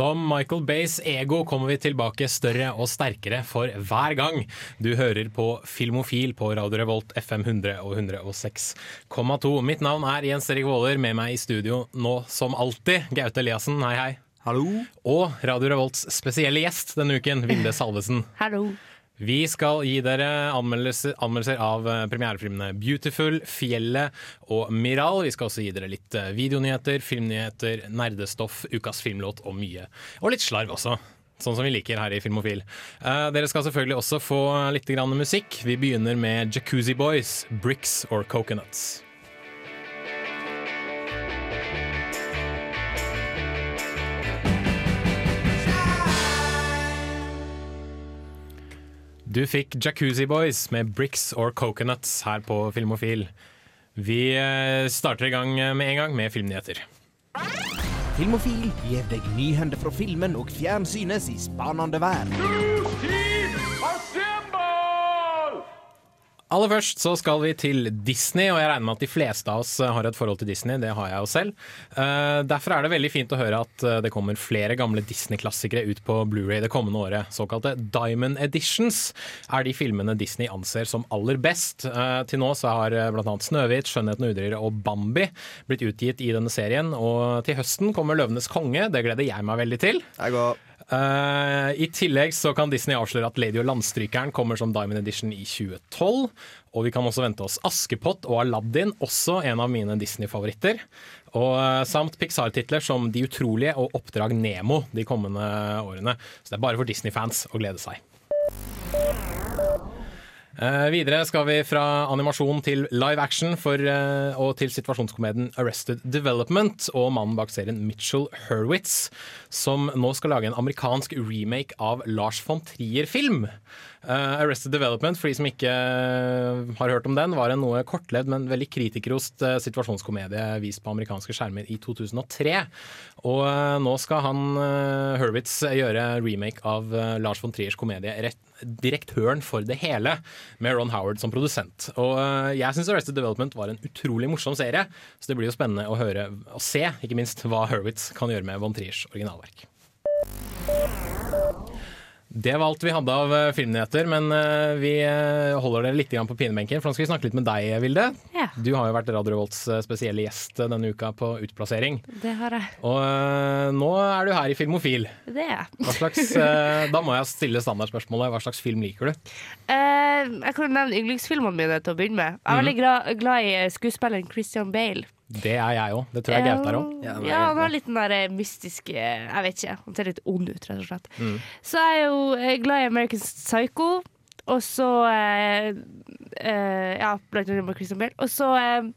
Som Michael Bays ego kommer vi tilbake større og sterkere for hver gang. Du hører på Filmofil på Radio Revolt FM 100 og 106,2. Mitt navn er Jens Erik Våler, med meg i studio nå som alltid, Gaute Eliassen, hei hei. Hallo. Og Radio Revolts spesielle gjest denne uken, Vilde Salvesen. Hallo. Vi skal gi dere anmeldelser, anmeldelser av eh, premierefilmene Beautiful, Fjellet og Miral. Vi skal også gi dere litt eh, videonyheter, filmnyheter, nerdestoff, ukas filmlåt og mye. Og litt slarv også. Sånn som vi liker her i Filmofil. Uh, dere skal selvfølgelig også få litt musikk. Vi begynner med Jacuzzi Boys, Bricks or Coconuts. Du fikk Jacuzzi Boys med Bricks or Coconuts her på Filmofil. Vi eh, starter i gang med en gang med filmnyheter. Filmofil gir deg nyhender fra filmen og fjernsynets i spanende vær. Aller først så skal vi til Disney, og jeg regner med at de fleste av oss har et forhold til Disney. Det har jeg jo selv. Eh, derfor er det veldig fint å høre at eh, det kommer flere gamle Disney-klassikere ut på Blu-ray det kommende året. Såkalte Diamond Editions er de filmene Disney anser som aller best. Eh, til nå så har eh, bl.a. Snøhvit, Skjønnheten og udyret og Bambi blitt utgitt i denne serien. Og til høsten kommer Løvenes konge. Det gleder jeg meg veldig til. Jeg går. Eh, I tillegg så kan Disney avsløre at Lady og landstrykeren kommer som Diamond Edition i 2012. Og vi kan også vente oss Askepott og Aladdin, også en av mine Disney-favoritter. Og eh, Samt Pixar-titler som De utrolige og Oppdrag Nemo de kommende årene. Så det er bare for Disney-fans å glede seg. Eh, videre skal vi fra animasjon til live action for, uh, og til situasjonskomedien Arrested Development og mannen bak serien Mitchell Hurwitz, som nå skal lage en amerikansk remake av Lars von Trier-film. Eh, Arrested Development, for de som ikke eh, har hørt om den, var en noe kortlevd, men veldig kritikerrost uh, situasjonskomedie vist på amerikanske skjermer i 2003. Og uh, nå skal han, eh, Hurwitz, gjøre remake av eh, Lars von Triers komedie rett direktøren for det hele, med Ron Howard som produsent. Og Jeg syns Arrested Development var en utrolig morsom serie, så det blir jo spennende å høre og se ikke minst hva Hurwitz kan gjøre med Von Triers originalverk. Det var alt vi hadde av øh, filmnyheter, men øh, vi øh, holder dere litt på pinebenken. For nå skal vi snakke litt med deg, Vilde. Ja. Du har jo vært Radio Revolts øh, spesielle gjest denne uka på Utplassering. Det har jeg. Og nå er du her i Filmofil. Det er jeg. Slags, da må jeg stille standardspørsmålet. Hva slags film liker du? Eh, jeg kan nevne yndlingsfilmene mine til å begynne med. Jeg er veldig glad, glad i skuespilleren Christian Bale. Det er jeg òg. Det tror jeg Gaute er òg. Ja, Ja, han har litt den der eh, mystiske Jeg vet ikke. Han ser litt ond ut, rett og slett. Mm. Så er jeg jo eh, glad i American Psycho. Og så eh, eh, Ja, blant annet med Christian Bale. Og så eh,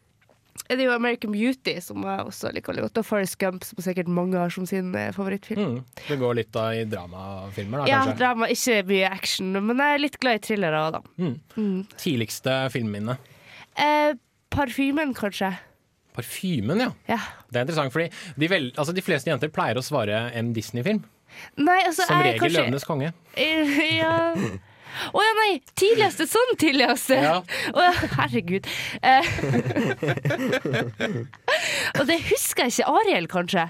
er det jo American Beauty, som jeg også liker veldig godt. Og Forest Gump, som sikkert mange har som sin eh, favorittfilm. Mm. Det går litt da i dramafilmer, da, Ja, kanskje. drama, ikke mye action, men jeg er litt glad i thrillere òg, da. Tidligste filmminne. Eh, parfymen, kanskje. Parfymen, ja. Ja. Det er interessant, fordi de, vel, altså de fleste jenter pleier å svare en Disney-film. Nei, altså Som regel kanskje, 'Løvenes konge'. Eh, Ja. Å ja, nei! Tidligste, sånn tidligste! Ja. Oh, herregud. Eh. Og det husker jeg ikke. Ariel, kanskje?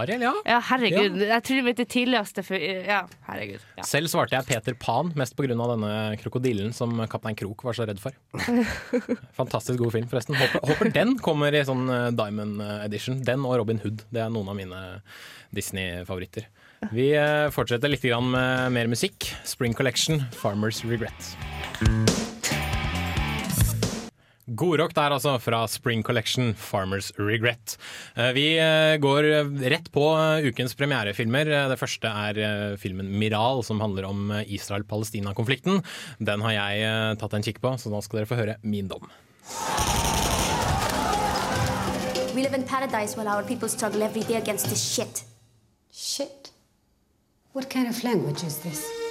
Ariel, ja. Ja, herregud. Jeg tror det mente tidligste for Ja, herregud. Ja. Selv svarte jeg Peter Pan, mest pga. denne krokodillen som Kaptein Krok var så redd for. Fantastisk god film, forresten. Håper, håper den kommer i sånn eh, Diamond Edition. Den og Robin Hood. Det er noen av mine Disney-favoritter. Vi eh, fortsetter litt med mer musikk. Spring Collection, Farmers Regret. Godrock der altså, fra Spring Collection, Farmers Regret. Eh, Vi eh, går rett på eh, ukens premierefilmer. Det første er filmen Miral, som handler om Israel-Palestina-konflikten. Den har jeg tatt en kikk på, så nå skal dere få høre min dom. We live in paradise while our people struggle every day against this shit. Shit. What kind of language is this?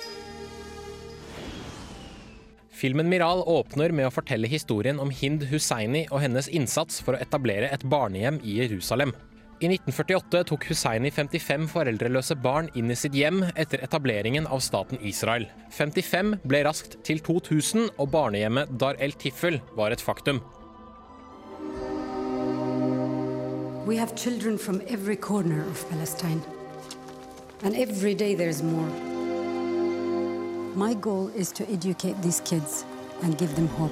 Filmen Miral åpner med å fortelle historien om Hind Husseini og hennes innsats for å etablere et barnehjem i Jerusalem. I 1948 tok Husseini 55 foreldreløse barn inn i sitt hjem etter etableringen av staten Israel. 55 ble raskt til 2000, og barnehjemmet Dar el Tiffel var et faktum. We have children from every corner of Palestine. And every day there's more. My goal is to educate these kids and give them hope.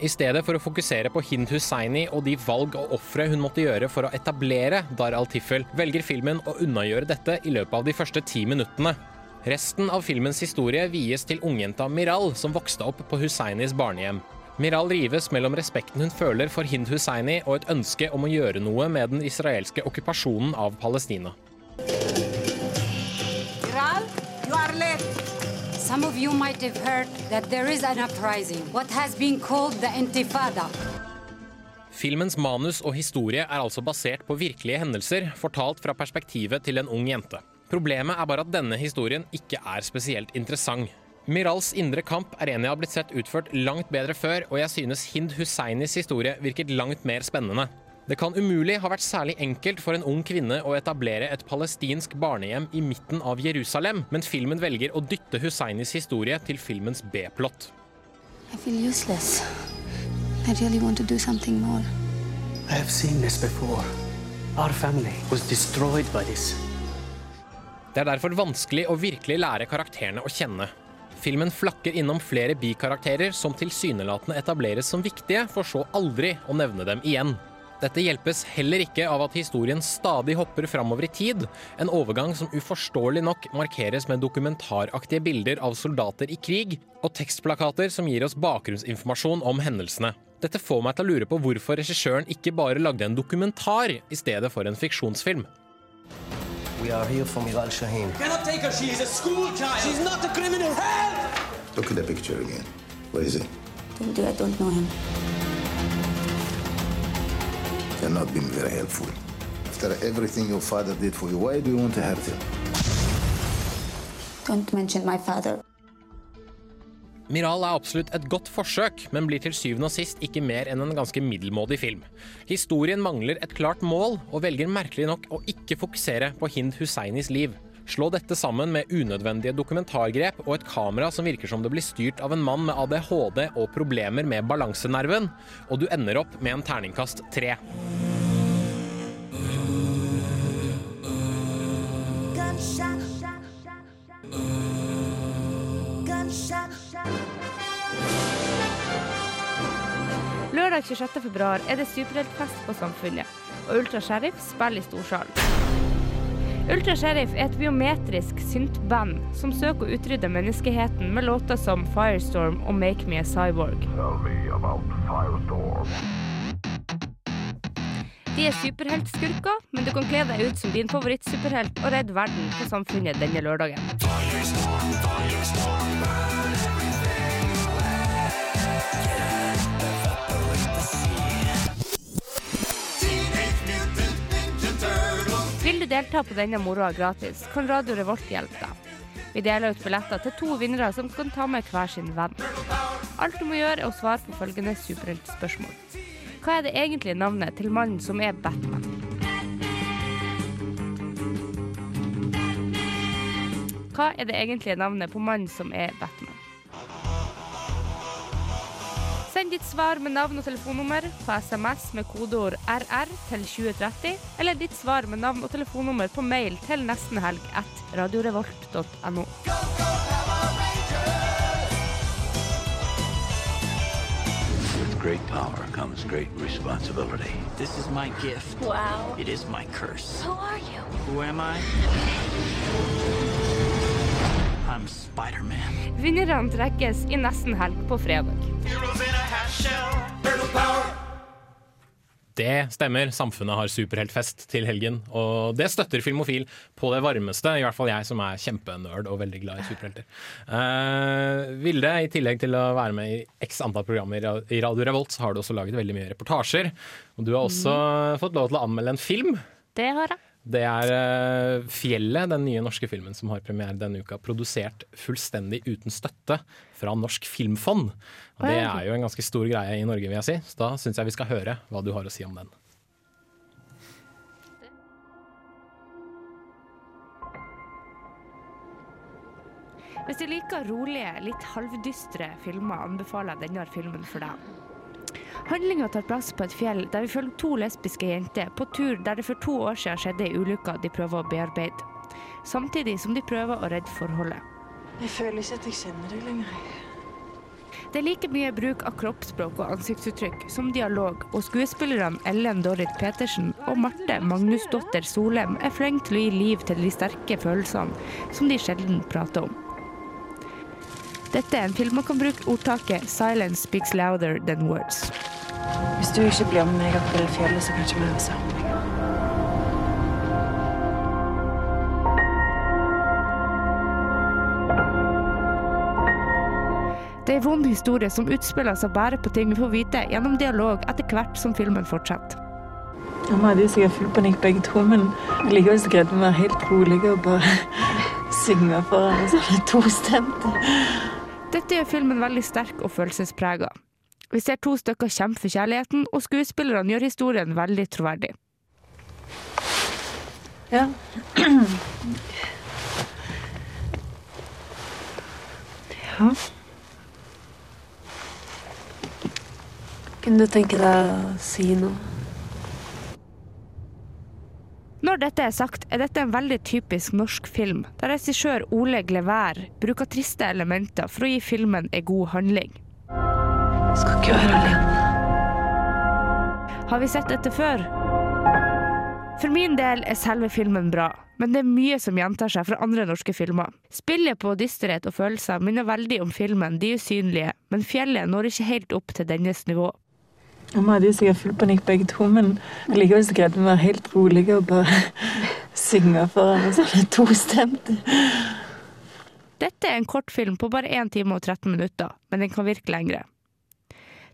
I stedet for å fokusere på Hind Hussaini og de valg og ofre hun måtte gjøre for å etablere Dar al-Tiffel, velger filmen å unnagjøre dette i løpet av de første ti minuttene. Resten av filmens historie vies til ungjenta Miral, som vokste opp på Hussainis barnehjem. Miral rives mellom respekten hun føler for Hind Hussaini og et ønske om å gjøre noe med den israelske okkupasjonen av Palestina. Some of you might have heard that there is an uprising, what has been called the Intifada. Filmens manus og historie er altså basert på virkelige hendelser, fortalt fra perspektivet til en ung jente. Problemet er bare at denne historien ikke er spesielt interessant. Mirals indre kamp er en jeg har blitt sett utført langt bedre før, og jeg synes Hind Husseinis historie virket langt mer spennende. Det kan umulig ha vært særlig enkelt for en ung kvinne å etablere et palestinsk barnehjem i midten av Jerusalem, men filmen velger å dytte Husseinis historie til filmens B-plott. I feel useless. I really want to do something more. I have seen this before. Our family was destroyed by this. Det er derfor vanskelig å virkelig lære karakterene å kjenne. Filmen flakker innom flere bikarakterer som tilsynelatende etableres som viktige, for så aldri å nevne dem igjen. Dette hjelpes heller ikke av at historien stadig hopper framover i tid, en overgang som uforståelig nok markeres med dokumentaraktige bilder av soldater i krig, og tekstplakater som gir oss bakgrunnsinformasjon om hendelsene. Dette får meg til å lure på hvorfor regissøren ikke bare lagde en dokumentar i stedet for en fiksjonsfilm. We are here for Miral Shaheen. Cannot take her. She is a school child. She's not a criminal. Help! Look at the picture again. Where is he? Told you I don't know him. You're not being very helpful. After everything your father did for you, why do you want to hurt him? Don't mention my father. Miral er absolutt et godt forsøk, men blir til syvende og sist ikke mer enn en ganske middelmådig film. Historien mangler et klart mål, og velger merkelig nok å ikke fokusere på Hind Husseinis liv. Slå dette sammen med unødvendige dokumentargrep og et kamera som virker som det blir styrt av en mann med ADHD og problemer med balansenerven, og du ender opp med en terningkast tre. Lørdag 26. februar er det superheltfest på Samfunnet, og Ultra Sheriff spiller i Storsalen. Ultra Sheriff er et biometrisk syntband som søker å utrydde menneskeheten med låter som Firestorm og Make Me a Cyborg. De er superheltskurker, men du kan kle deg ut som din favorittsuperhelt og redde verden på Samfunnet denne lørdagen. Vil du delta på denne moroa gratis, kan Radio Revolt hjelpe deg. Vi deler ut billetter til to vinnere som kan ta med hver sin venn. Alt du må gjøre, er å svare på følgende superheltspørsmål. Hva er det egentlige navnet til mannen som er Batman? Hva er det egentlige navnet på mannen som er Batman? Send ditt svar med navn og telefonnummer på SMS med kodeord RR til 2030, eller ditt svar med navn og telefonnummer på mail til nestenhelg at radiorevolt.no. Great power comes great responsibility. This is my gift. Wow. It is my curse. Who are you? Who am I? I'm Spider-Man. Vinnerne trekkes i nesten helg på fredag. Det stemmer. Samfunnet har superheltfest til helgen, og det støtter Filmofil på det varmeste. I hvert fall jeg som er kjempenerd og veldig glad i superhelter. Uh, Vilde, i tillegg til å være med i x antall programmer i Radio Revolt, så har du også laget veldig mye reportasjer. Og du har også fått lov til å anmelde en film. Det har jeg. Det er eh, Fjellet, den nye norske filmen som har premiere denne uka, produsert fullstendig uten støtte fra Norsk Filmfond. Og det er jo en ganske stor greie i Norge, vil jeg si. Så da syns jeg vi skal høre hva du har å si om den. Hvis du liker rolige, litt halvdystre filmer, anbefaler jeg denne filmen for deg. Handlinga tar plass på et fjell der vi følger to lesbiske jenter på tur der det for to år siden skjedde ei ulykke de prøver å bearbeide. Samtidig som de prøver å redde forholdet. Jeg føler ikke at jeg kjenner deg lenger. Det er like mye bruk av kroppsspråk og ansiktsuttrykk som dialog, og skuespillerne Ellen Dorrit Petersen og Marte Magnusdotter Solem er flinke til å gi liv til de sterke følelsene som de sjelden prater om. Dette er en film man kan bruke ordtaket 'silence speaks louder than words'. Hvis du ikke blir med meg opp på det fjellet, så kan ikke vi være sammen lenger. Det er en vond historie som utspiller seg bare på ting vi får vite gjennom dialog etter hvert som filmen fortsetter. Vi hadde jo sikkert full panikk begge to, men likevel så greide vi å være helt rolige og bare synge for hverandre sånn tostemte. Dette gjør filmen veldig sterk og følelsesprega. Vi ser to stykker kjempe for kjærligheten, og skuespillerne gjør historien veldig troverdig. Ja. ja. Kunne du tenke deg å si noe? Når dette er sagt, er dette en veldig typisk norsk film, der regissør Ole Glevær bruker triste elementer for å gi filmen en god handling. Jeg Skal ikke være alene. Har vi sett dette før? For min del er selve filmen bra, men det er mye som gjentar seg fra andre norske filmer. Spillet på dysterhet og følelser minner veldig om filmen De usynlige, men fjellet når ikke helt opp til dennes nivå. Vi hadde jo sikkert full panikk begge to, men likevel så greide vi å være helt rolige og bare synge for oss alle tostemte. Dette er en kortfilm på bare 1 time og 13 minutter, men den kan virke lengre.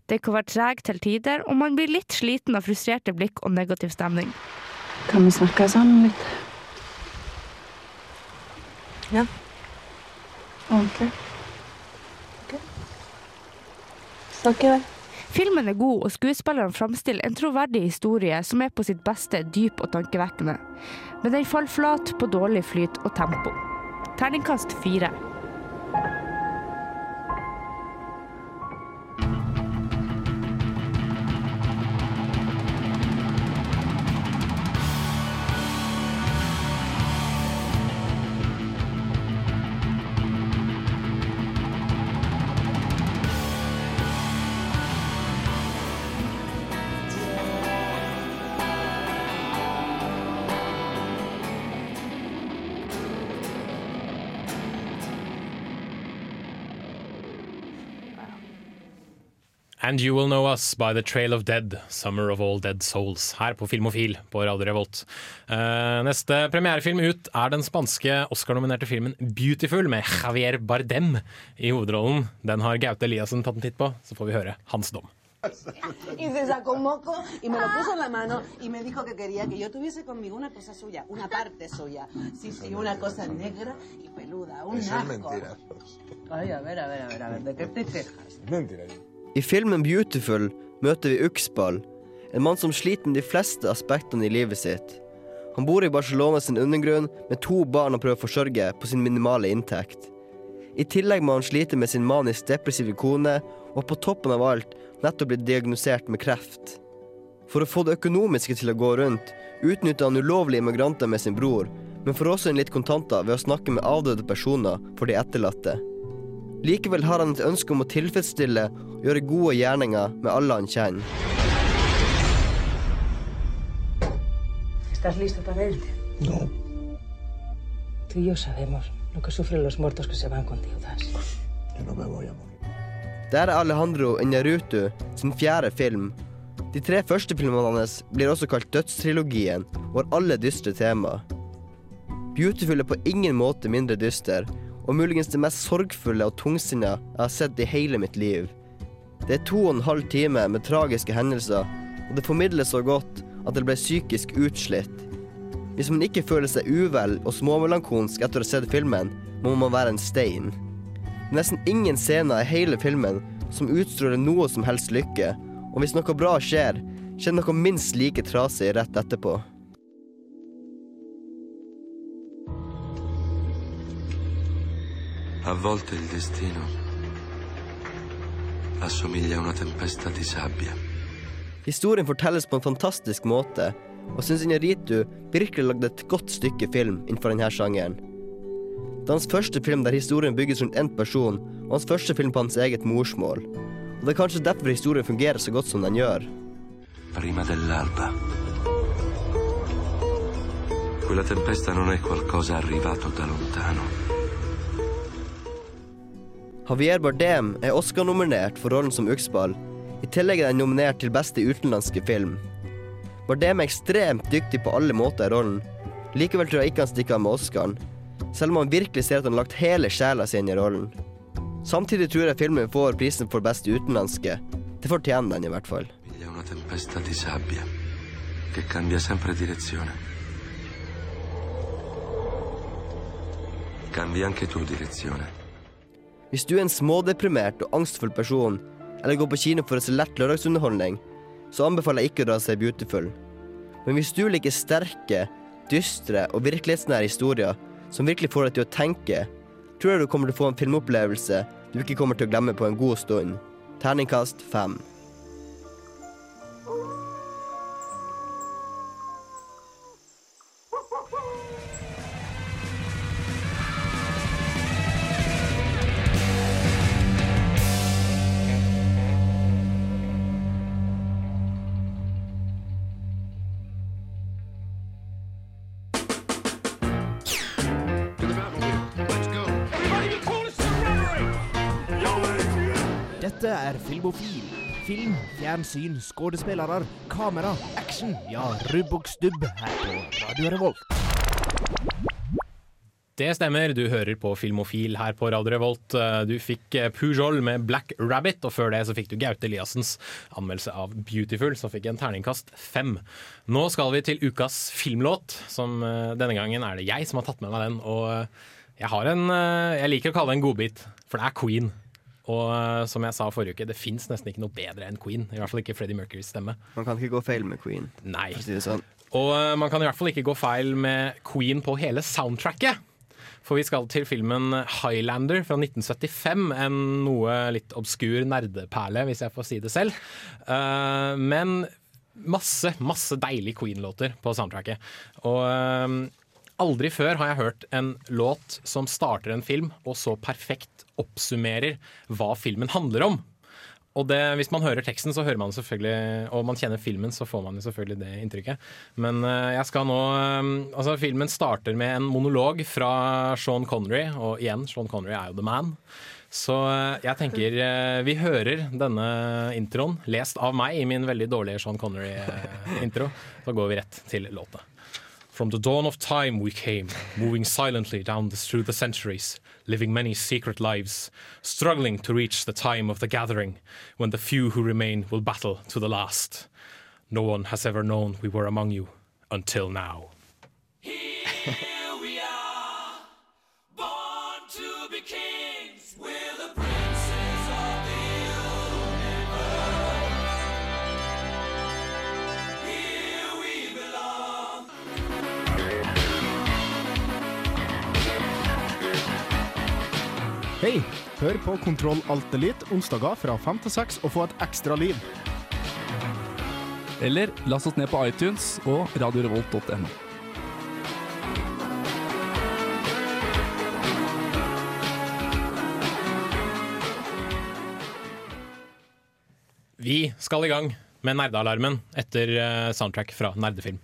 Det kan være treg til tider, og man blir litt sliten av frustrerte blikk og negativ stemning. Kan vi snakke sammen litt? Ja. Ordentlig. Ok. Snakker vi? Filmen er god, og skuespillerne framstiller en troverdig historie som er på sitt beste dyp og tankevekkende. Men den faller flat på dårlig flyt og tempo. Terningkast fire. And You Will Know Us by The Trail of Dead, Summer of All Dead Souls, her på Filmofil på Radio Revolt. Uh, neste premierefilm ut er den spanske Oscar-nominerte filmen Beautiful, med Javier Bardem i hovedrollen. Den har Gaute Eliassen tatt en titt på, så får vi høre hans dom. Y se sacó un moco y me lo puso en la mano y me dijo que quería que yo tuviese conmigo una cosa suya, una parte suya. Sí, sí, una cosa negra y peluda, un Eso es asco. mentira. Ay, a ver, a ver, a ver, a ver, ¿de qué te quejas? Mentira. I filmen Beautiful møter vi Uxball, en mann som sliter med de fleste aspektene i livet sitt. Han bor i Barcelona sin undergrunn med to barn han prøver å forsørge på sin minimale inntekt. I tillegg må han slite med sin manisk depressive kone, og på toppen av alt nettopp blitt diagnosert med kreft. For å få det økonomiske til å gå rundt, utnytter han ulovlige immigranter med sin bror, men får også inn litt kontanter ved å snakke med avdøde personer for de etterlatte. Likevel har han et ønske om å tilfredsstille og gjøre gode gjerninger med alle han kjenner. ¿Estás listo para irte? No. Tú y yo sabemos lo que sufren los muertos que se van con deudas. Yo no me voy a morir. Det er Alejandro Iñárritu sin fjerde film. De tre første filmene hans blir også kalt Dødstrilogien, og har alle dystre tema. Beautiful er på ingen måte mindre dyster, og muligens det mest sorgfulle og tungsinna jeg har sett i hele mitt liv. Det er to og en halv time med tragiske hendelser, og det formidles så godt at det ble psykisk utslitt. Hvis man ikke føler seg uvel og småmelankolsk etter å ha sett filmen, må man være en stein. Nesten ingen scener i hele filmen som utstråler noe som helst lykke, og hvis noe bra skjer, skjer noe minst like trasig rett etterpå. A volte il destino assomiglia a una tempesta di sabbia. Historien fortelles på en fantastisk måte, og syns Inaritu virkelig lagde et godt stykke film innenfor denne sjangeren. Det er hans første film der historien bygges rundt én person, og hans første film på hans eget morsmål. Og det er kanskje derfor historien fungerer så godt som den gjør. Prima dell'alba. Quella tempesta non è qualcosa arrivato da lontano. Javier Bardem er Oscar-nominert for rollen som Uxball. I tillegg er han nominert til beste utenlandske film. Bardem er ekstremt dyktig på alle måter i rollen. Likevel tror jeg ikke han stikker av med Oscaren, selv om han virkelig ser at han har lagt hele sjela si inn i rollen. Samtidig tror jeg filmen får prisen for beste utenlandske. Det fortjener den i hvert fall. Che cambia sempre direzione. Cambi anche tu direzione. Hvis du er en smådeprimert og angstfull person, eller går på kino for å se lett lørdagsunderholdning, så anbefaler jeg ikke å dra seg Beautiful. Men hvis du liker sterke, dystre og virkelighetsnære historier som virkelig får deg til å tenke, tror jeg du kommer til å få en filmopplevelse du ikke kommer til å glemme på en god stund. Terningkast fem. Fjernsyn, skuespillere, kamera, action. Ja, rubb og stubb her på Radio Revolt. Det stemmer, du hører på Filmofil her på Radio Revolt. Du fikk Pujol med Black Rabbit, og før det så fikk du Gaute Eliassens anmeldelse av Beautiful, som fikk en terningkast fem. Nå skal vi til ukas filmlåt, som eh, denne gangen er det jeg som har tatt med meg den. Og eh, jeg en eh, Jeg liker å kalle det en godbit, for det er Queen. Og eh, som jeg sa forrige uke, det fins nesten ikke noe bedre enn Queen. I hvert fall ikke Freddie Mercurys stemme. Man kan ikke gå feil med Queen. Nei. Si sånn. Og eh, man kan i hvert fall ikke gå feil med Queen på hele soundtracket. For vi skal til filmen Highlander fra 1975. En noe litt obskur nerdeperle, hvis jeg får si det selv. Eh, men masse, masse deilige Queen-låter på soundtracket. Og aldri før har jeg hørt en låt som starter en film, og så perfekt oppsummerer hva filmen handler om. Og det, hvis man hører teksten, så hører man selvfølgelig Og man kjenner filmen, så får man jo selvfølgelig det inntrykket. Men eh, jeg skal nå eh, Altså, filmen starter med en monolog fra Sean Connery, og igjen, Sean Connery er jo the man. Så eh, jeg tenker vi hører denne introen, lest av meg i min veldig dårlige Sean Connery-intro. Så går vi rett til låta. From the dawn of time we came, moving silently down the, through the centuries, living many secret lives, struggling to reach the time of the gathering, when the few who remain will battle to the last. No one has ever known we were among you, until now. Hei! Hør på Kontroll Alt Elite onsdager fra 5 til 6 og få et ekstra liv. Eller last oss ned på iTunes og radiorevolt.no. Vi skal i gang med Nerdealarmen etter eh, soundtrack fra Nerdefilm.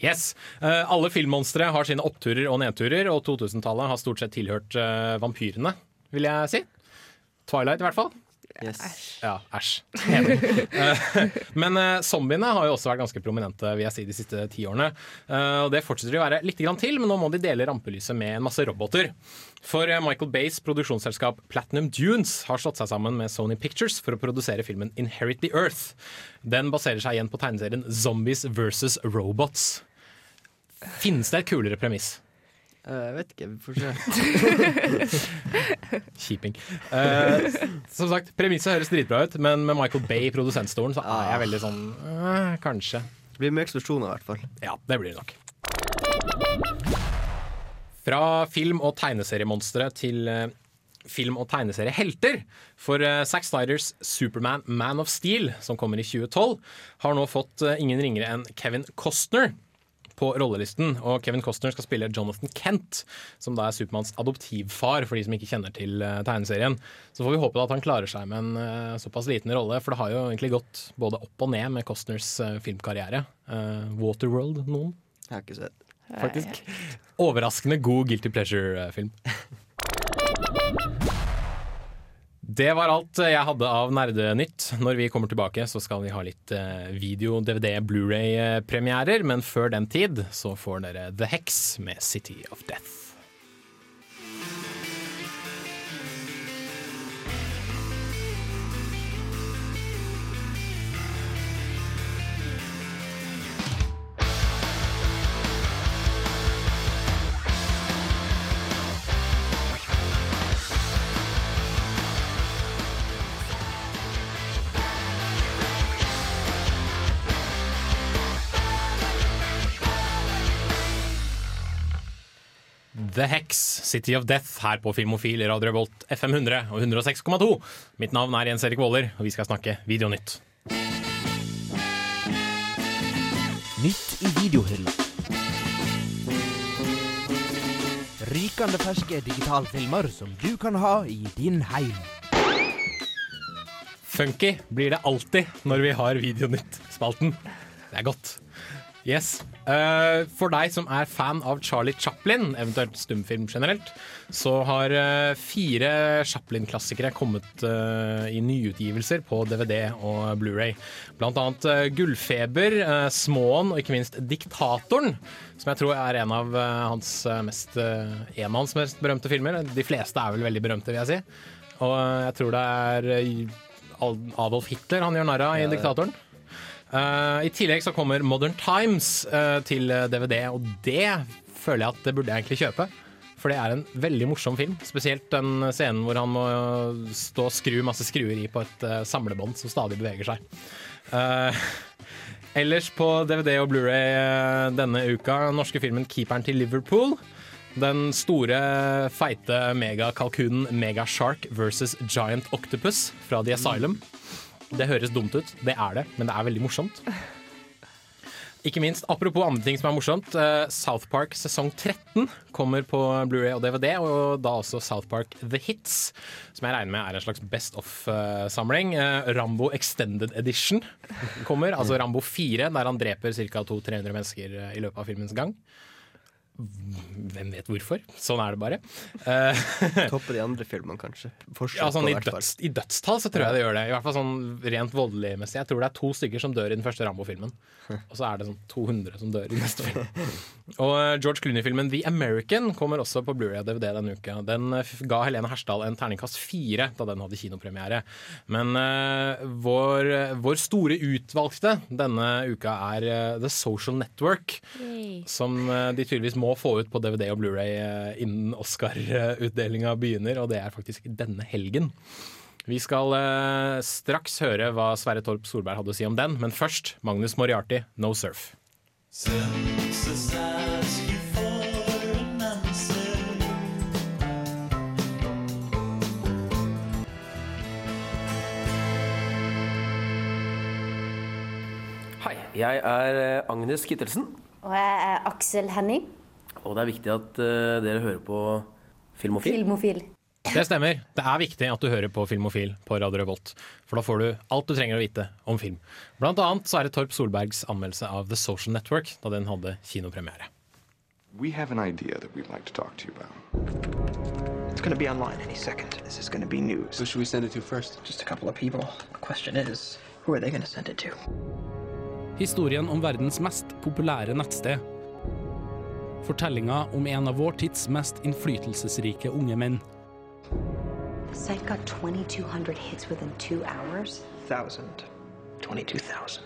Yes. Eh, alle filmmonstre har sine oppturer og nedturer, og 2000-tallet har stort sett tilhørt eh, vampyrene, vil jeg si. Twilight, i hvert fall. Yes. Ja, æsj. Enig. Eh, Men uh, zombiene har jo også vært ganske prominente vil jeg si, de siste ti årene. Eh, og det fortsetter de å være litt grann til, men nå må de dele rampelyset med en masse roboter. For uh, Michael Bays produksjonsselskap Platinum Dunes har slått seg sammen med Sony Pictures for å produsere filmen Inherit the Earth. Den baserer seg igjen på tegneserien Zombies versus Robots. Finnes det et kulere premiss? Eh, Jeg vet ikke, vi får se. Kjiping. Uh, som sagt, Premisset høres dritbra ut, men med Michael Bay i produsentstolen så er jeg veldig sånn uh, Kanskje. Det blir mye eksplosjoner, i hvert fall. Ja, det blir det nok. Fra film- og tegneseriemonstre til uh, film- og tegneseriehelter. For uh, Zack Snyders Superman Man of Steel, som kommer i 2012, har nå fått ingen ringere enn Kevin Costner på rollelisten. Og Kevin Costner skal spille Jonathan Kent, som da er Supermanns adoptivfar, for de som ikke kjenner til eh, tegneserien. Så får vi håpe at han klarer seg med en eh, såpass liten rolle, for det har jo egentlig gått både opp og ned med Costners eh, filmkarriere. Waterworld, noen? Jeg har ikke sett. Faktisk. Overraskende god Guilty Pleasure-film. Det var alt jeg hadde av Nerdenytt. Når vi kommer tilbake, så skal vi ha litt eh, video, DVD, Blu-ray-premierer. Men før den tid så får dere The Hex med City of Death. The Hex, City of Death, her på Filmofil, Radio Revolt, FM 100 og 106,2. Mitt navn er Jens Erik Våler, og vi skal snakke Videonytt. Nytt i videohylla. Rykende ferske digitalfilmer som du kan ha i din heim. Funky blir det alltid når vi har Videonytt-spalten. Det er godt. Yes. Uh, for deg som er fan av Charlie Chaplin, eventuelt stumfilm generelt, så har uh, fire Chaplin-klassikere kommet uh, i nyutgivelser på DVD og Blu-ray. Blant annet Gullfeber, Småen og ikke minst Diktatoren, som jeg tror er en av hans mest en av hans mest berømte filmer. De fleste er vel veldig berømte, vil jeg si. Og jeg tror det er Adolf Hitler han gjør narr av i ja. Diktatoren. Eh, I tillegg så kommer Modern Times uh, til DVD, og det føler jeg at det burde jeg egentlig kjøpe. For det er en veldig morsom film. Spesielt den scenen hvor han må stå og skru masse skruer i på et uh, samlebånd som stadig beveger seg. Uh, ellers på DVD og Blu-ray eh, denne uka, norske filmen 'Keeperen til Liverpool'. Den store, feite megakalkunen Megashark versus Giant Octopus fra The Asylum. Det høres dumt ut, det er det, men det er veldig morsomt. Ikke minst, apropos andre ting som er morsomt, eh, South Park sesong 13 kommer på Blu-ray og DVD, og da også South Park The Hits, som jeg regner med er en slags Best of-samling. Rambo Extended Edition kommer, altså Rambo 4, der han dreper ca. 200-300 mennesker eh, i løpet av filmens gang. Hvem vet hvorfor? Sånn er det bare. Eh, Topper de andre filmene, kanskje. Forsøk ja, sånn i, døds, I dødstall så tror jeg det gjør det. I hvert fall sånn rent voldelig-messig. Jeg tror det er to stykker som dør i den første Rambo-filmen. Og så er det sånn 200 som dør i neste film. Og eh, George Clooney-filmen The American kommer også på Blu-ray og DVD denne uka. Den eh, ga Helene Hersdal en terningkast fire da den hadde kinopremiere. Men uh, vår, vår store utvalgte denne uka er uh, The Social Network. Som uh, de tydeligvis må få ut på DVD og Blu-ray eh, innen Oscar-utdelinga begynner, og det er faktisk denne helgen. Vi skal eh, straks høre hva Sverre Torp Solberg hadde å si om den, men først Magnus Moriarty, No Surf. Hei, jeg er eh, Agnes Kittelsen, Og jeg er Aksel Henning. Og det er viktig at eh, dere hører på Filmofil. Filmofil. Det stemmer. Det er viktig at du hører på Filmofil på Radio Revolt, for da får du alt du trenger å vite om film. Blant annet så er det Torp Solbergs anmeldelse av The Social Network da den hadde kinopremiere. We have an idea that we'd like to talk to you about. It's going to be online any second. This is going to be news. Who should we send it to first? Just a couple of people. The question is, who are they going to send it to? Historien om verdens mest populære nettsted. Fortellinga om en av vår tids mest innflytelsesrike unge menn. Site got 2,200 hits within two hours. Thousand. 22,000.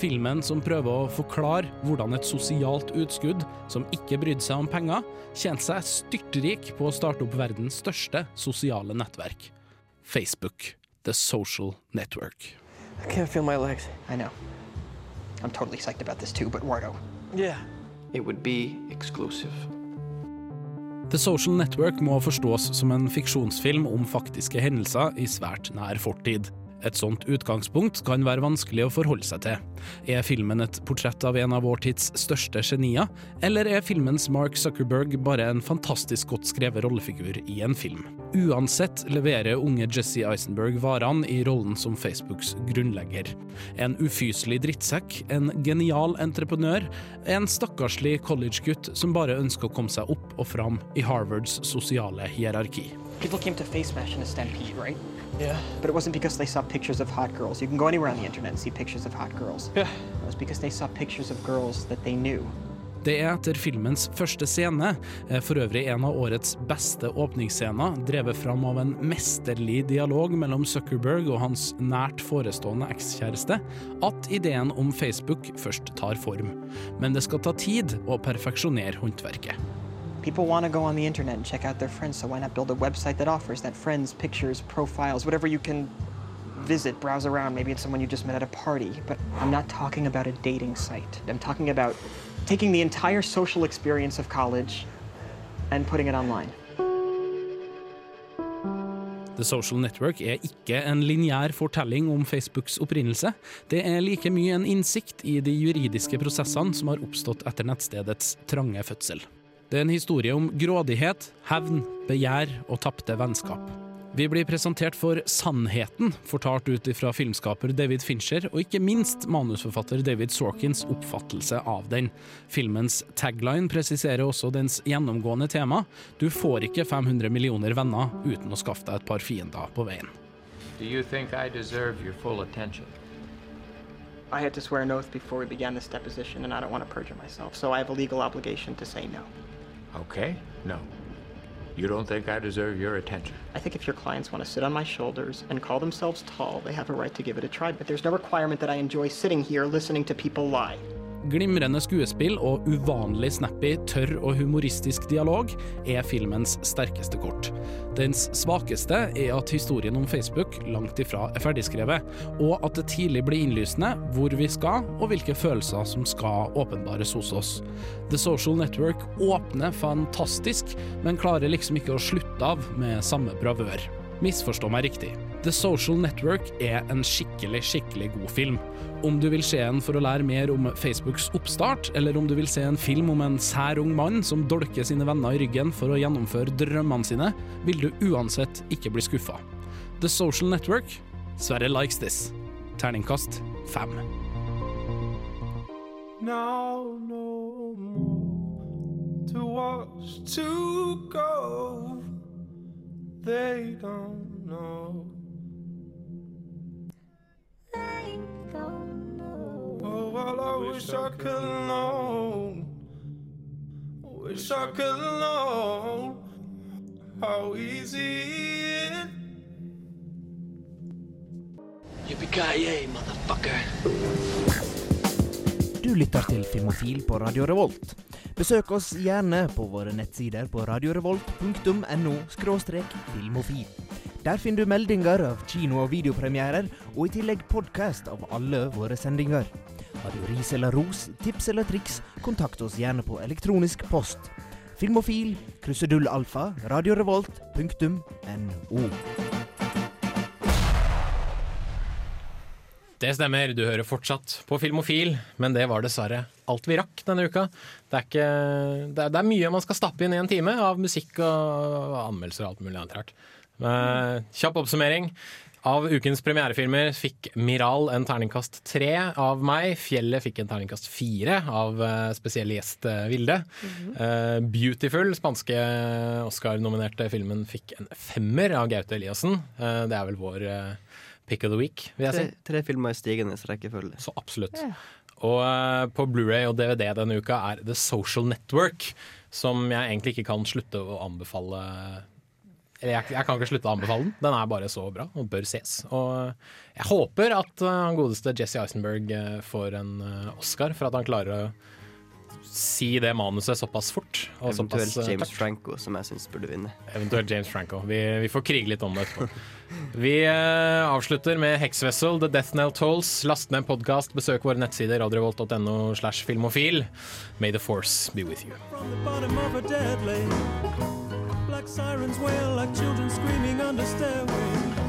Filmen som prøver å forklare hvordan et sosialt utskudd som ikke brydde seg om penger, tjente seg styrtrik på å starte opp verdens største sosiale nettverk. Facebook, The Social Network. I can't feel my legs. I know. I'm totally psyched about this too, but Wardo. Yeah. It would be exclusive. The Social Network må forstås som en fiksjonsfilm om faktiske hendelser i svært nær fortid. Et sånt utgangspunkt kan være vanskelig å forholde seg til. Er filmen et portrett av en av vår tids største genier, eller er filmens Mark Zuckerberg bare en fantastisk godt skrevet rollefigur i en film? Uansett leverer unge Jesse Eisenberg varene i rollen som Facebooks grunnlegger. En ufyselig drittsekk, en genial entreprenør, en stakkarslig collegegutt som bare ønsker å komme seg opp og fram i Harvards sosiale hierarki. People came to Face in a stampede, right? Yeah. But it wasn't because they saw pictures of hot girls. You can go anywhere on the internet and see pictures of hot girls. Yeah. It was because they saw pictures of girls that they knew. Det er etter filmens første scene, eh, for øvrig en av årets beste åpningsscener, drevet fram av en mesterlig dialog mellom Zuckerberg og hans nært forestående ekskjæreste, at ideen om Facebook først tar form. Men det skal ta tid å perfeksjonere håndverket. People want to go on the internet and check out their friends, so why not build a website that offers that friends, pictures, profiles, whatever you can visit, browse around. Maybe it's someone you just met at a party. But I'm not talking about a dating site. I'm talking about taking the entire social experience of college and putting it online. The Social Network er ikke en lineær fortelling om Facebooks opprinnelse. Det er like mye en innsikt i de juridiske prosessene som har oppstått etter nettstedets trange fødsel. Det er en historie om grådighet, hevn, begjær og tapte vennskap. Vi blir presentert for sannheten, fortalt ut fra filmskaper David Fincher, og ikke minst manusforfatter David Sorkins oppfattelse av den. Filmens tagline presiserer også dens gjennomgående tema. Du får ikke 500 millioner venner uten å skaffe deg et par fiender på veien. Do you think I deserve your full attention? I had to swear an oath before we began this deposition, and I don't want to perjure myself, so I have a legal obligation to say no. Okay, no. You don't think I deserve your attention? I think if your clients want to sit on my shoulders and call themselves tall, they have a right to give it a try, but there's no requirement that I enjoy sitting here listening to people lie. Glimrende skuespill og uvanlig snappy, tørr og humoristisk dialog er filmens sterkeste kort. Dens svakeste er at historien om Facebook langt ifra er ferdigskrevet, og at det tidlig blir innlysende hvor vi skal og hvilke følelser som skal åpenbares hos oss. The Social Network åpner fantastisk, men klarer liksom ikke å slutte av med samme bravør. Misforstå meg riktig. The Social Network er en skikkelig, skikkelig god film. Om du vil se en for å lære mer om Facebooks oppstart, eller om du vil se en film om en sær ung mann som dolker sine venner i ryggen for å gjennomføre drømmene sine, vil du uansett ikke bli skuffa. The Social Network Sverre likes this. Terningkast fem. Now no more to watch to go. They don't know. Wish I could know. Wish I could know how easy it Yippee-ki-yay, motherfucker. Du lytter til Filmofil på Radio Revolt. Besøk oss gjerne på våre nettsider på radiorevolt.no filmofil. Der finner du meldinger av kino- og videopremierer, og i tillegg podkast av alle våre sendinger. Har du ris eller ros, tips eller triks, kontakt oss gjerne på elektronisk post. Filmofil, krusedullalfa, radiorevolt, punktum, radiorevolt.no. Det stemmer, du hører fortsatt på Filmofil, men det var dessverre alt vi rakk denne uka. Det er, ikke, det er, det er mye man skal stappe inn i en time av musikk og anmeldelser og alt mulig annet rart. Uh, kjapp oppsummering. Av ukens premierefilmer fikk Miral en terningkast tre av meg. Fjellet fikk en terningkast fire av uh, spesielle gjest uh, Vilde. Uh, Beautiful, spanske Oscar-nominerte filmen, fikk en femmer av Gaute Eliassen. det er vel vår pick of the week, vil jeg Tre, si. tre filmer i stigende rekkefølge. Så absolutt. Og eh, på Blu-ray og DVD denne uka er The Social Network, som jeg egentlig ikke kan slutte å anbefale Eller jeg, jeg kan ikke slutte å anbefale den. Den er bare så bra og bør ses. Og jeg håper at eh, han godeste Jesse Eisenberg eh, får en eh, Oscar for at han klarer å si det manuset såpass fort. Og Eventuelt såpass, eh, James tørt. Franco, som jeg syns burde vinne. Eventuelt James Franco. Vi, vi får krige litt om det etterpå. Vi eh, avslutter med Hexvessel, The Death Nail Tolls. Last ned podkast, besøk våre nettsider radiorevolt.no slash filmofil. May the force be with you. like sirens wail, like children screaming under stairways.